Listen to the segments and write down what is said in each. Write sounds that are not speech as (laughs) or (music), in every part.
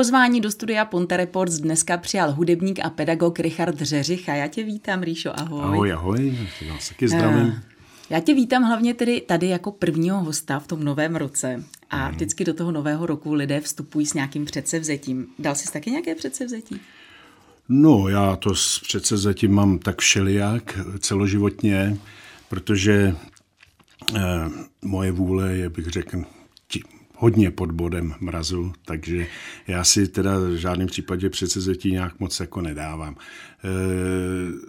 Pozvání do studia Ponte Reports dneska přijal hudebník a pedagog Richard Řeřich a já tě vítám, Ríšo, ahoj. Ahoj, ahoj, já taky zdravím. Uh, já tě vítám hlavně tedy tady jako prvního hosta v tom novém roce a hmm. vždycky do toho nového roku lidé vstupují s nějakým předsevzetím. Dal jsi taky nějaké předsevzetí? No, já to s předsevzetím mám tak všelijak celoživotně, protože eh, moje vůle je, bych řekl, hodně pod bodem mrazu, takže já si teda v žádném případě předsevzetí nějak moc jako nedávám. E,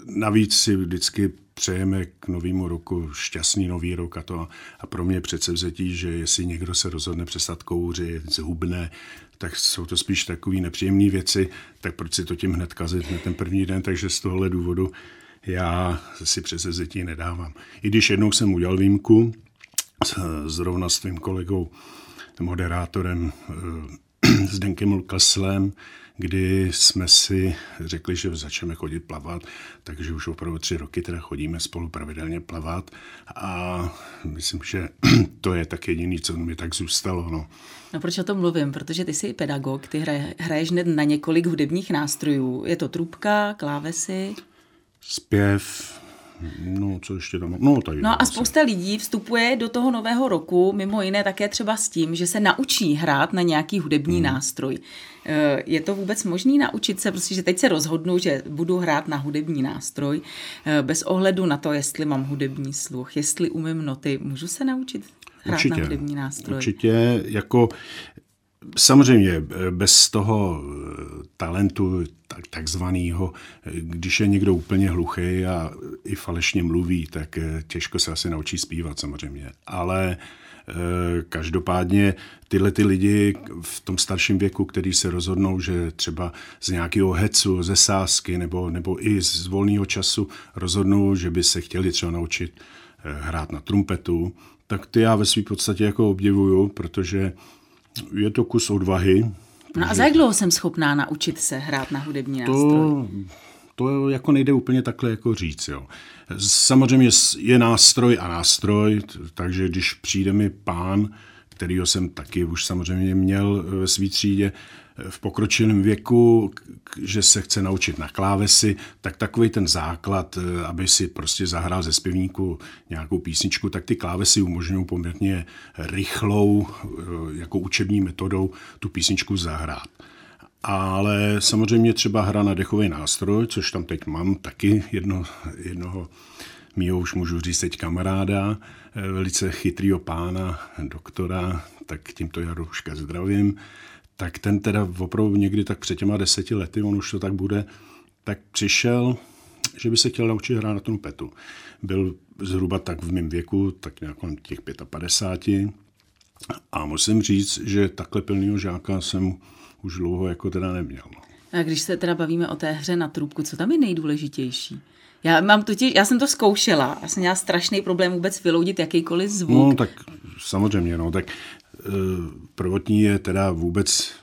navíc si vždycky přejeme k novému roku šťastný nový rok a to a pro mě předsevzetí, že jestli někdo se rozhodne přestat kouřit, zhubne, tak jsou to spíš takové nepříjemné věci, tak proč si to tím hned kazit na ten první den, takže z tohohle důvodu já si předsevzetí nedávám. I když jednou jsem udělal výjimku, zrovna s tvým kolegou moderátorem (clears throat) s Denkem Lukaslem, kdy jsme si řekli, že začneme chodit plavat, takže už opravdu tři roky teda chodíme spolu pravidelně plavat a myslím, že (clears throat) to je tak jediný, co mi tak zůstalo. No. No proč o tom mluvím? Protože ty jsi pedagog, ty hraje, hraješ hned na několik hudebních nástrojů. Je to trubka, klávesy? Zpěv, No, co ještě tam? No, tady no a spousta lidí vstupuje do toho nového roku, mimo jiné také třeba s tím, že se naučí hrát na nějaký hudební hmm. nástroj. Eh, je to vůbec možné naučit se, prostě, že teď se rozhodnu, že budu hrát na hudební nástroj, eh, bez ohledu na to, jestli mám hudební sluch, jestli umím noty, můžu se naučit hrát určitě, na hudební nástroj? Určitě, jako Samozřejmě eh, bez toho eh, talentu tak, takzvaného, eh, když je někdo úplně hluchý a i falešně mluví, tak těžko se asi naučí zpívat samozřejmě. Ale každopádně tyhle ty lidi v tom starším věku, který se rozhodnou, že třeba z nějakého hecu, ze sásky nebo, nebo i z volného času rozhodnou, že by se chtěli třeba naučit hrát na trumpetu, tak ty já ve své podstatě jako obdivuju, protože je to kus odvahy. No a za jak dlouho jsem schopná naučit se hrát na hudební nástroj? To, to jako nejde úplně takhle jako říct. Jo. Samozřejmě je nástroj a nástroj, takže když přijde mi pán, kterýho jsem taky už samozřejmě měl ve své třídě, v pokročilém věku, že se chce naučit na klávesy, tak takový ten základ, eh, aby si prostě zahrál ze zpěvníku nějakou písničku, tak ty klávesy umožňují poměrně rychlou, eh, jako učební metodou tu písničku zahrát. Ale samozřejmě třeba hra na dechový nástroj, což tam teď mám taky jedno, jednoho mýho už můžu říct teď kamaráda, eh, velice chytrýho pána, doktora, tak tímto Jaruška zdravím, tak ten teda opravdu někdy tak před těma deseti lety, on už to tak bude, tak přišel, že by se chtěl naučit hrát na trumpetu. Byl zhruba tak v mém věku, tak nějak těch 55. A musím říct, že takhle plného žáka jsem už dlouho jako teda neměl. A když se teda bavíme o té hře na trubku, co tam je nejdůležitější? Já, mám totiž, já jsem to zkoušela, já jsem měla strašný problém vůbec vyloudit jakýkoliv zvuk. No tak samozřejmě, no tak prvotní je teda vůbec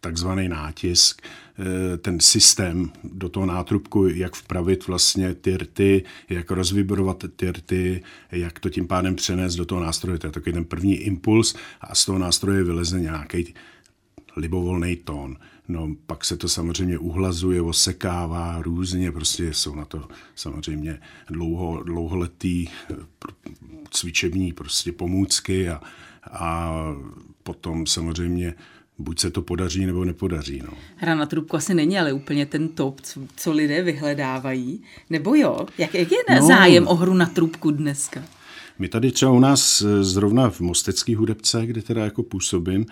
takzvaný nátisk, eh, ten systém do toho nátrubku, jak vpravit vlastně ty rty, jak rozvibrovat ty rty, jak to tím pádem přenést do toho nástroje. To je takový ten první impuls a z toho nástroje vyleze nějaký libovolný tón. No, pak se to samozřejmě uhlazuje, osekává různě, prostě jsou na to samozřejmě dlouho, dlouholetý eh, cvičební prostě pomůcky a, a potom samozřejmě buď se to podaří, nebo nepodaří. No. Hra na trubku asi není ale úplně ten top, co, co lidé vyhledávají. Nebo jo? Jak, jak je no, zájem o hru na trubku dneska? My tady třeba u nás eh, zrovna v Mostecké hudebce, kde teda jako působím,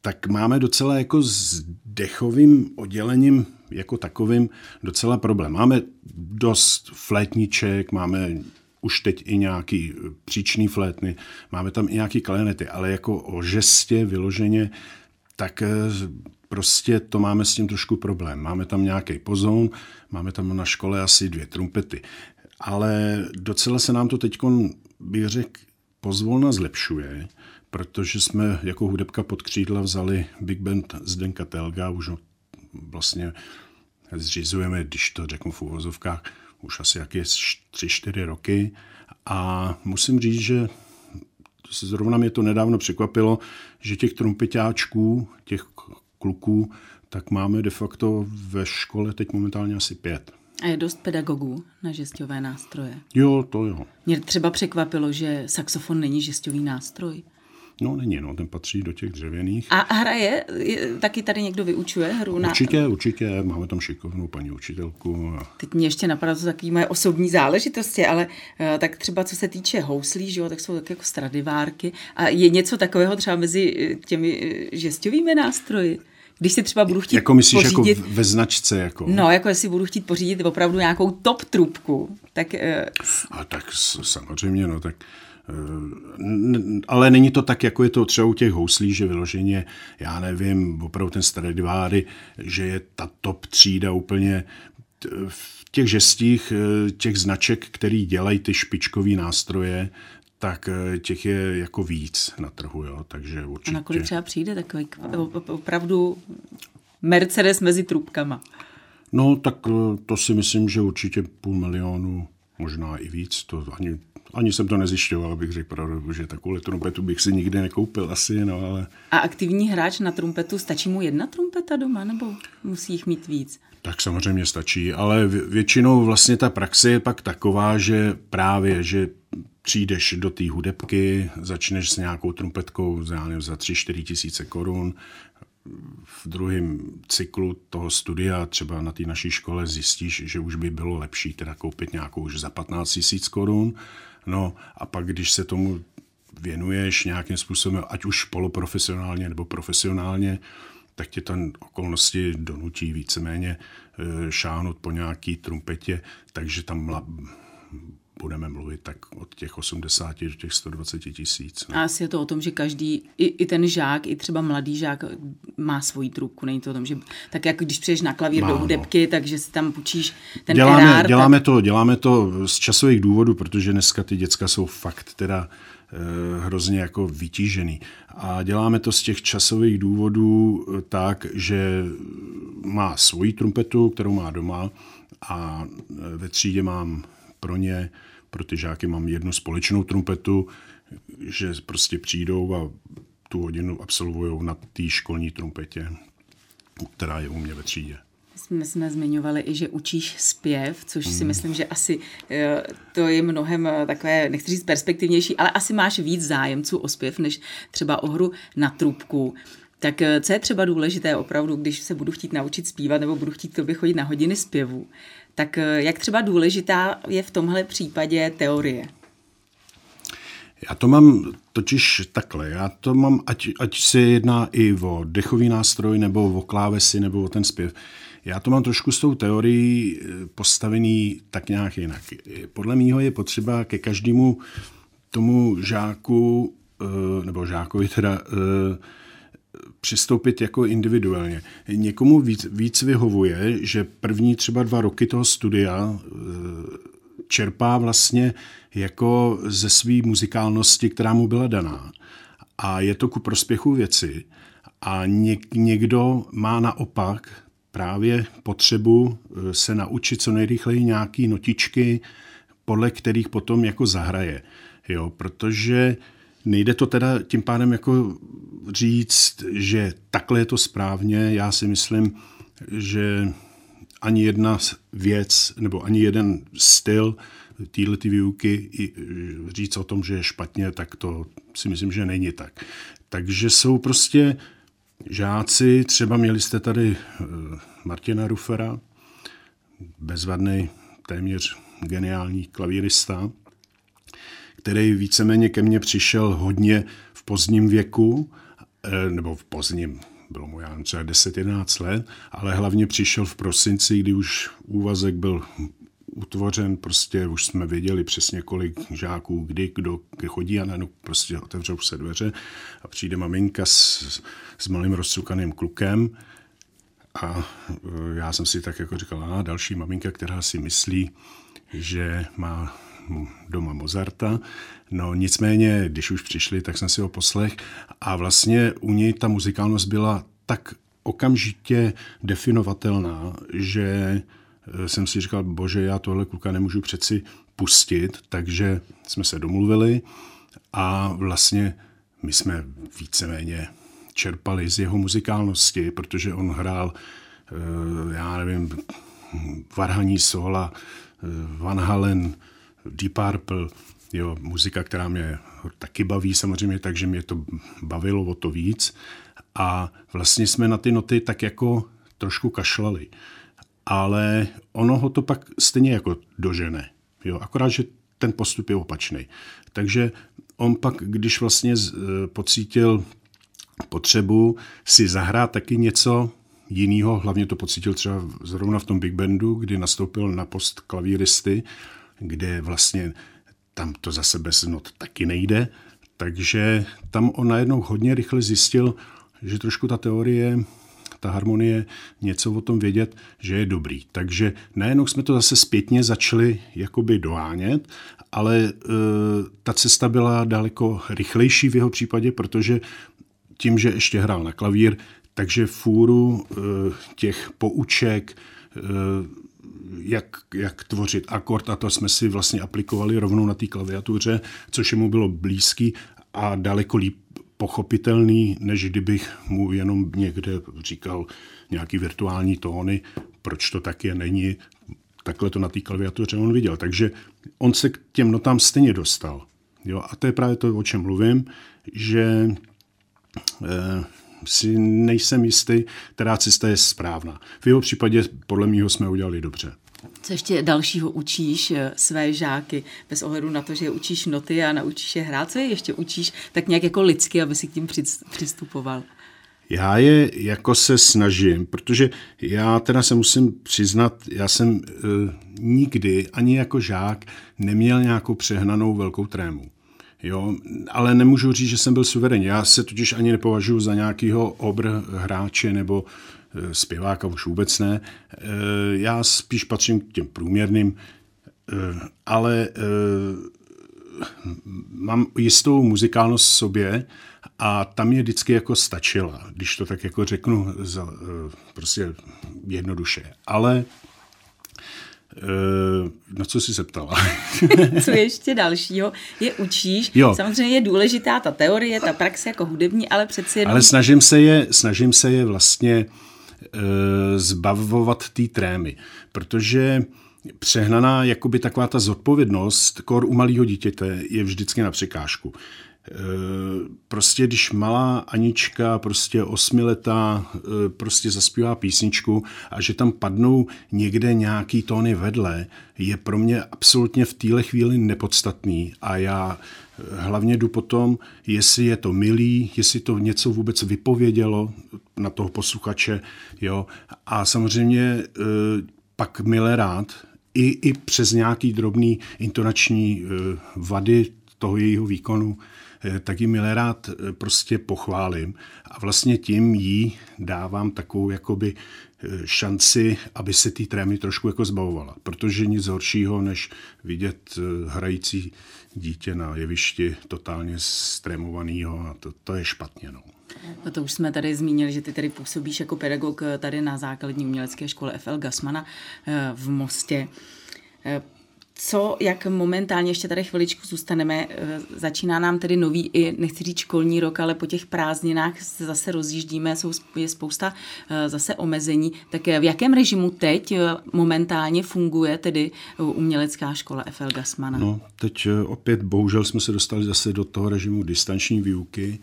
tak máme docela jako s dechovým oddělením jako takovým docela problém. Máme dost flétniček, máme už teď i nějaký příčný flétny, máme tam i nějaký klenety, ale jako o žestě vyloženě, tak eh, prostě to máme s tím trošku problém. Máme tam nějaký pozón, máme tam na škole asi dvě trumpety, ale docela se nám to teď, bych řekl, pozvolna zlepšuje, protože jsme jako hudebka pod křídla vzali Big Band Zdenka Telga, už vlastně zřizujeme, když to řeknu v úvozovkách, už asi jak je 3-4 roky a musím říct, že zrovna mě to nedávno překvapilo, že těch trumpetáčků, těch kluků, tak máme de facto ve škole teď momentálně asi pět. A je dost pedagogů na žesťové nástroje? Jo, to jo. Mě třeba překvapilo, že saxofon není žesťový nástroj. No není, no, ten patří do těch dřevěných. A hraje? Taky tady někdo vyučuje hru? Na... Určitě, určitě, máme tam šikovnou paní učitelku. A... Teď mě ještě napadá to takové moje osobní záležitosti, ale uh, tak třeba co se týče houslí, že jo, tak jsou tak jako stradivárky. A je něco takového třeba mezi eh, těmi eh, žesťovými nástroji? Když si třeba budu chtít Jako myslíš jako pořídit, jako ve značce? Jako? No, jako jestli budu chtít pořídit opravdu nějakou top trubku, tak... Uh... A tak samozřejmě, no tak ale není to tak, jako je to třeba u těch houslí, že vyloženě, já nevím, opravdu ten Stradiváry, že je ta top třída úplně v těch žestích, eh, těch značek, který dělají ty špičkové nástroje, tak eh, těch je jako víc na trhu, jo, takže určitě. A nakolik třeba přijde takový opravdu Mercedes mezi trubkama? No, tak eh, to si myslím, že určitě půl milionu, možná i víc, to ani ani jsem to nezjišťoval, abych řekl pravdu, že takovou trumpetu bych si nikdy nekoupil asi, no ale... A aktivní hráč na trumpetu, stačí mu jedna trumpeta doma, nebo musí jich mít víc? Tak samozřejmě stačí, ale většinou vlastně ta praxe je pak taková, že právě, že přijdeš do té hudebky, začneš s nějakou trumpetkou za, nevím, za 3-4 tisíce korun, v druhém cyklu toho studia třeba na té naší škole zjistíš, že už by bylo lepší teda koupit nějakou už za 15 tisíc korun. No a pak, když se tomu věnuješ nějakým způsobem, ať už poloprofesionálně nebo profesionálně, tak tě ten okolnosti donutí víceméně eh, šáhnout po nějaký trumpetě, takže tam budeme mluvit tak od těch 80 do těch 120 tisíc. No. A asi je to o tom, že každý, i, i ten žák, i třeba mladý žák má svoji trubku. Není to o tom, že tak jako když přijdeš na klavír má, do hudebky, no. takže si tam půjčíš ten děláme, erár, děláme, tak... to, děláme to z časových důvodů, protože dneska ty děcka jsou fakt teda eh, hrozně jako vytížený. A děláme to z těch časových důvodů eh, tak, že má svoji trumpetu, kterou má doma a eh, ve třídě mám pro ně, pro ty žáky mám jednu společnou trumpetu, že prostě přijdou a tu hodinu absolvují na té školní trumpetě, která je u mě ve třídě. My jsme zmiňovali i, že učíš zpěv, což si hmm. myslím, že asi eh, to je mnohem eh, takové, nechci říct perspektivnější, ale asi máš víc zájemců o zpěv, než třeba o hru na trubku. Tak eh, co je třeba důležité opravdu, když se budu chtít naučit zpívat nebo budu chtít tobě chodit na hodiny zpěvu, tak eh, jak třeba důležitá je v tomhle případě teorie? Já to mám totiž takhle. Já to mám, ať, ať se jedná i o dechový nástroj, nebo o klávesy, nebo o ten zpěv. Já to mám trošku s tou teorií eh, postavený tak nějak jinak. Podle mýho je potřeba ke každému tomu žáku, nebo žákovi teda, přistoupit jako individuálně. Někomu víc, víc vyhovuje, že první třeba dva roky toho studia eh, čerpá vlastně jako ze své muzikálnosti, která mu byla daná. A je to ku prospěchu věci. A něk, někdo má naopak právě potřebu eh, se naučit co nejrychleji nějaký notičky, podle kterých potom jako zahraje. Jo, protože Nejde to teda tím pádem jako říct, že takhle je to správně. Já si myslím, že ani jedna věc nebo ani jeden styl téhle ty výuky říct o tom, že je špatně, tak to si myslím, že není tak. Takže jsou prostě žáci, třeba měli jste tady eh, Martina Rufera, bezvadný, téměř geniální klavírista, který víceméně ke mně přišel hodně v pozdním věku, eh, nebo v pozdním, bylo mu já třeba 10-11 let, ale hlavně přišel v prosinci, kdy už úvazek byl utvořen, prostě už jsme věděli přesně kolik žáků, kdy, kdo chodí a najednou prostě otevřou se dveře a přijde maminka s, s malým rozcukaným klukem a eh, já jsem si tak jako říkal, a další maminka, která si myslí, že má doma Mozarta. No nicméně, když už přišli, tak jsem si ho poslech a vlastně u něj ta muzikálnost byla tak okamžitě definovatelná, že eh, jsem si říkal, bože, já tohle kluka nemůžu přeci pustit, takže jsme se domluvili a vlastně my jsme víceméně čerpali z jeho muzikálnosti, protože on hrál, já nevím, Varhaní Sola, Van Halen, Deep Purple, jo, muzika, která mě taky baví samozřejmě, takže mě to bavilo o to víc. A vlastně jsme na ty noty tak jako trošku kašlali. Ale ono ho to pak stejně jako dožene. Jo, akorát, že ten postup je opačný. Takže on pak, když vlastně e, pocítil potřebu si zahrát taky něco jiného, hlavně to pocítil třeba zrovna v tom Big Bandu, kdy nastoupil na post klavíristy, kde vlastně tam to zase bez not taky nejde, takže tam on najednou hodně rychle zjistil, že trošku ta teorie, ta harmonie, něco o tom vědět, že je dobrý. Takže najednou jsme to zase zpětně začali jakoby dohánět, ale e, ta cesta byla daleko rychlejší v jeho případě, protože tím, že ještě hrál na klavír, takže fůru e, těch pouček, e, jak, jak tvořit akord a to jsme si vlastně aplikovali rovnou na té klaviatuře, což mu bylo blízký a daleko líp pochopitelný, než kdybych mu jenom někde říkal nějaký virtuální tóny, proč to tak je, není. Takhle to na té klaviatuře on viděl. Takže on se k těm notám stejně dostal. Jo? A to je právě to, o čem mluvím, že eh, si nejsem jistý, která cesta je správná. V jeho případě podle mě jsme udělali dobře. Co ještě dalšího učíš eh, své žáky, bez ohledu na to, že je učíš noty a naučíš je hrát, co je ještě učíš tak nějak jako lidsky, aby si k tím přistupoval? Já je jako se snažím, protože já teda se musím přiznat, já jsem e, nikdy ani jako žák neměl nějakou přehnanou velkou trému. Jo, ale nemůžu říct, že jsem byl suverénní. Já se totiž ani nepovažuji za nějakého obr hráče nebo e, zpěváka, už vůbec ne. E, já spíš patřím k těm průměrným, e, ale mám jistou muzikálnost v sobě a tam je vždycky jako stačila, když to tak jako řeknu prostě jednoduše. Ale Eh, na co jsi se ptala? (laughs) co ještě dalšího je učíš? Jo. Samozřejmě je důležitá ta teorie, ta praxe jako hudební, ale přeci jenom... Ale snažím se je, snažím se je vlastně e, zbavovat té trémy, protože přehnaná jakoby taková ta zodpovědnost kor u malého dítěte je vždycky na překážku. Eh, prostě když malá Anička, prostě osmiletá, eh, prostě zaspívá písničku a že tam padnou někde nějaký tóny vedle, je pro mě absolutně v téhle chvíli nepodstatný. A já eh, hlavně jdu potom, jestli je to milý, jestli to něco vůbec vypovědělo na toho posluchače, jo, a samozřejmě pak milé rád, i, i přes nějaký drobný intonační vady toho jejího výkonu, Eh, tak ji milé rád eh, prostě pochválím a vlastně tím jí dávám takovou jakoby eh, šanci, aby se ty trémy trošku jako zbavovala. Protože nic horšího, než vidět hrající dítě na jevišti totálně strémovanýho a to, to je špatně. No. No to už jsme tady zmínili, že ty tady působíš jako pedagog tady na základní umělecké škole FL Gasmana v Mostě co, jak momentálně, ještě tady chviličku zůstaneme, eh, začíná nám tedy nový i, nechci říct školní rok, ale po těch prázdninách se zase rozjíždíme, jsou, je spousta eh, zase omezení. Tak eh, v jakém režimu teď momentálně funguje tedy umělecká škola FL Gasmana? No, teď opět bohužel jsme se dostali zase do toho režimu distanční výuky.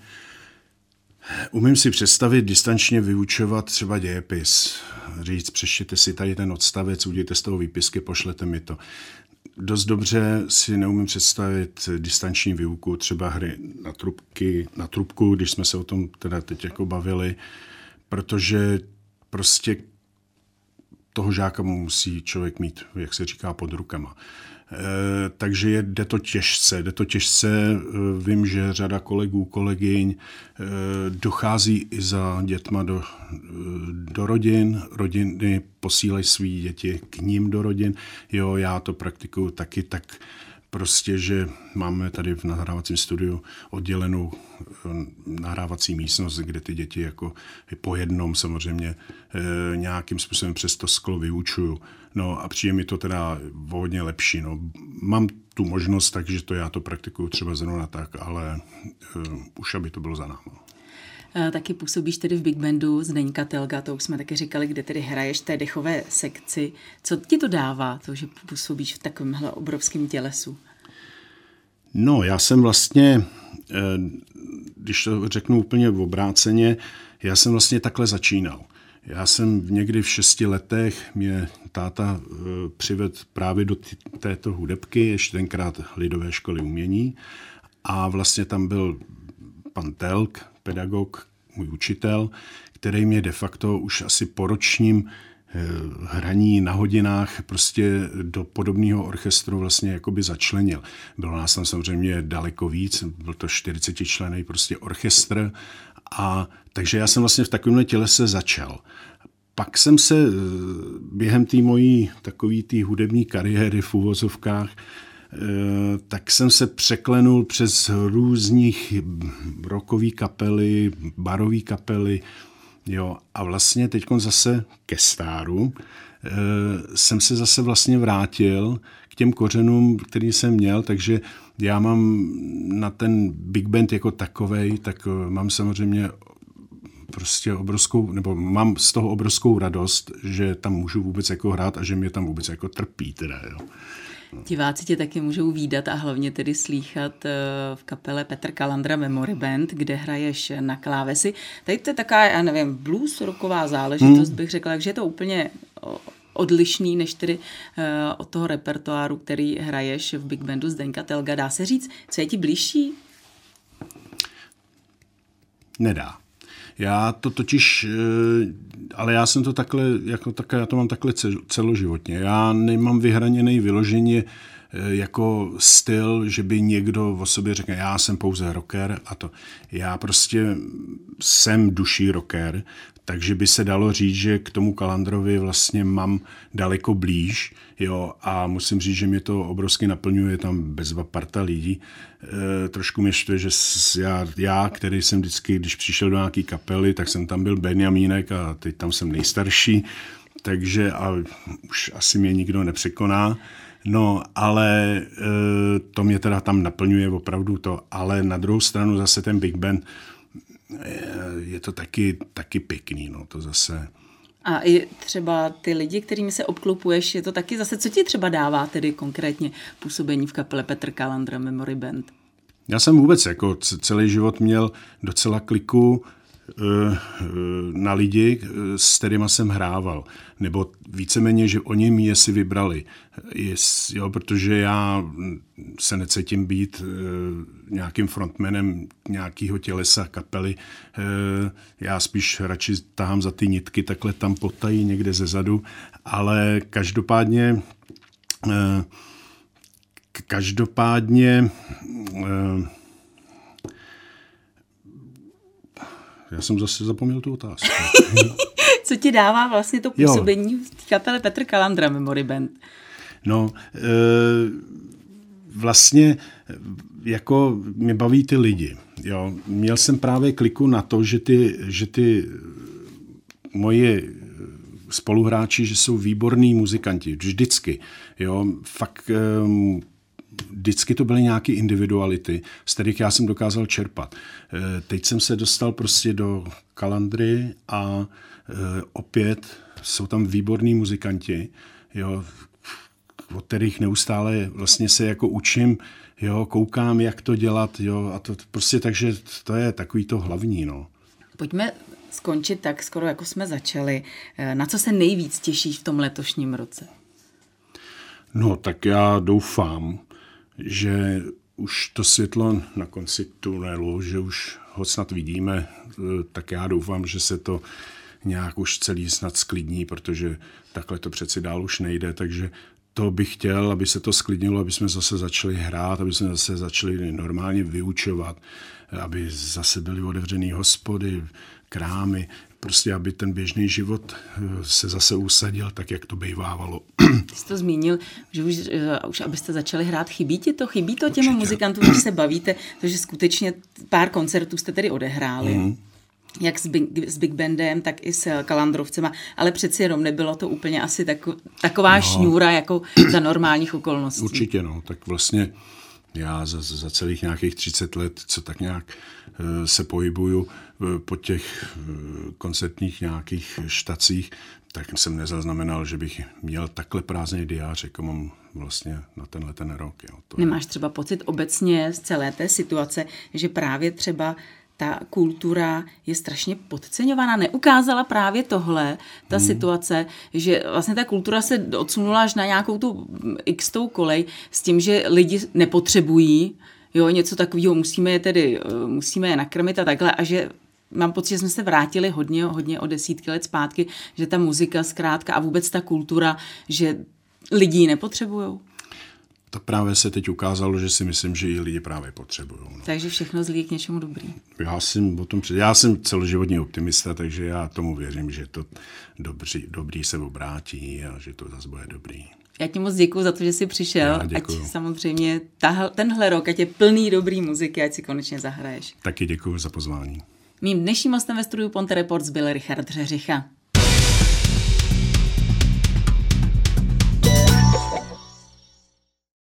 Umím si představit distančně vyučovat třeba dějepis. Říct, přeštěte si tady ten odstavec, udějte z toho výpisky, pošlete mi to dost dobře si neumím představit distanční výuku, třeba hry na, trubky, na trubku, když jsme se o tom teda teď jako bavili, protože prostě toho žáka musí člověk mít, jak se říká, pod rukama. Eh, takže je, jde to těžce, jde to těžce. Eh, vím, že řada kolegů, kolegyň eh, dochází i za dětma do, do rodin, rodiny posílají své děti k ním do rodin. Jo, já to praktikuju taky, tak prostě, že máme tady v nahrávacím studiu oddělenou eh, nahrávací místnost, kde ty děti jako po jednom samozřejmě eh, nějakým způsobem přes to sklo vyučuju. No a přijde mi to teda hodně lepší. No. Mám tu možnost, takže to já to praktikuju třeba zrovna tak, ale uh, už aby to bylo za námi. Eh, taky působíš tedy v Big Bandu Zdeňka Telga, to už jsme taky říkali, kde tedy hraješ té dechové sekci. Co ti to dává, to, že působíš v takovémhle obrovském tělesu? No, já jsem vlastně, eh, když to řeknu úplně v obráceně, já jsem vlastně takhle začínal. Já jsem někdy v šesti letech, mě táta eh, přived právě do této hudebky, ještě tenkrát lidové školy umění. A vlastně tam byl pan Telk, pedagog, můj učitel, který mě de facto už asi po ročním eh, hraní na hodinách prostě do podobného orchestru vlastně jakoby začlenil. Bylo nás tam samozřejmě daleko víc, byl to 40 člený prostě orchestr a takže já jsem vlastně v takovémhle tělese začal. Pak jsem se eh, během té mojí takový té hudební kariéry v úvozovkách tak jsem se překlenul přes různých rokový kapely, barový kapely, jo, a vlastně teď zase ke stáru eh, jsem se zase vlastně vrátil k těm kořenům, který jsem měl, takže já mám na ten big band jako takovej, tak mám samozřejmě prostě obrovskou, nebo mám z toho obrovskou radost, že tam můžu vůbec jako hrát a že mě tam vůbec jako trpí teda, jo. Diváci tě taky můžou výdat a hlavně tedy slýchat eh, v kapele Petr Kalandra Memory Band, kde hraješ na klávesi. Tady to je taková, já nevím, blues roková záležitost, hmm. bych řekla, takže je to úplně odlišný než tedy uh, od toho repertoáru, který hraješ v Big Bandu Zdenka Telga. Dá se říct, co je ti blížší? Nedá. Já to totiž, eh, ale já jsem to takhle, jako takhle, já to mám takhle celoživotně. Já nemám vyhraněný vyloženě eh, jako styl, že by někdo o sobě řekl, já jsem pouze rocker a to. Já prostě jsem duší rocker, takže by se dalo říct, že k tomu Kalandrovi vlastně mám daleko blíž, jo, a musím říct, že mě to obrovsky naplňuje, tam bezva parta lidí. E, trošku mě štve, že já, já, který jsem vždycky, když přišel do nějaký kapely, tak jsem tam byl Benjamínek a teď tam jsem nejstarší, takže a už asi mě nikdo nepřekoná. No, ale e, to mě teda tam naplňuje opravdu to, ale na druhou stranu zase ten Big Band, je to taky, taky pěkný, no to zase. A i třeba ty lidi, kterými se obklopuješ, je to taky zase, co ti třeba dává tedy konkrétně působení v kapele Petr Kalandra Memory Band? Já jsem vůbec jako celý život měl docela kliku na lidi, eh, s kterými jsem hrával. Nebo víceméně, že oni mě si vybrali. Jest, jo, protože já se necítím být e, nějakým frontmanem nějakého tělesa kapely. Já spíš radši tahám za ty nitky, takhle tam potají někde ze zadu, ale každopádně každopádně Já jsem zase zapomněl tu otázku. (laughs) Co ti dává vlastně to působení jo. v kapele Petr Kalandra Memory Band? No, e, vlastně jako mě baví ty lidi. Jo. Měl jsem právě kliku na to, že ty, že ty moje spoluhráči, že jsou výborní muzikanti, vždycky. Jo. Fakt vždycky to byly nějaké individuality, z kterých já jsem dokázal čerpat. Eh, teď jsem se dostal prostě do kalandry a eh, opět jsou tam výborní muzikanti, jo, od kterých neustále vlastně se jako učím, jo, koukám, jak to dělat, jo, a to prostě takže to je takový to hlavní, no. Pojďme skončit tak skoro, jako jsme začali. Eh, na co se nejvíc těšíš v tom letošním roce? No, tak já doufám, že už to světlo na konci tunelu, že už ho snad vidíme, tak já doufám, že se to nějak už celý snad sklidní, protože takhle to přeci dál už nejde, takže to bych chtěl, aby se to sklidnilo, aby jsme zase začali hrát, aby jsme zase začali normálně vyučovat, aby zase byly otevřené hospody, krámy, prostě aby ten běžný život eh, se zase usadil tak, jak to bývávalo. Ty jsi to zmínil, že už, eh, už abyste začali hrát, chybí ti to? Chybí to těm muzikantům, když se bavíte, protože skutečně pár koncertů jste tedy odehráli. Mm jak s Big, s Big Bandem, tak i s Kalandrovcema, ale přeci jenom nebylo to úplně asi tak, taková no, šňůra jako za normálních okolností. Určitě, no, tak vlastně Já za, za celých nějakých 30 let, co tak nějak eh, se pohybuju eh, po těch eh, koncertních nějakých štacích, tak jsem nezaznamenal, že bych měl takhle prázdný diář, jako mám vlastně na tenhle ten rok. Jo. To Nemáš třeba pocit obecně z celé té situace, že právě třeba ta kultura je strašně podceňovaná. Neukázala právě tohle, ta hmm. situace, že vlastně ta kultura se odsunula až na nějakou tu x kolej s tím, že lidi nepotřebují jo, něco takového, musíme je tedy, eh, musíme je nakrmit a takhle a že mám pocit, že jsme se vrátili hodně, hodně o desítky let zpátky, že ta muzika zkrátka a vůbec ta kultura, že lidi nepotřebují. To právě se teď ukázalo, že si myslím, že i lidi právě potřebují. No. Takže všechno zlí k něčemu dobrý. Já jsem, o tom, já jsem celoživotní optimista, takže já tomu věřím, že to dobrý, dobrý se obrátí a že to zase bude dobrý. Já ti moc děkuji za to, že jsi přišel. Ať samozřejmě tahle, tenhle rok, ať je plný dobrý muziky, ať si konečně zahraješ. Taky děkuji za pozvání. Mým dnešním hostem ve studiu Ponte Reports byl Richard Řeřicha.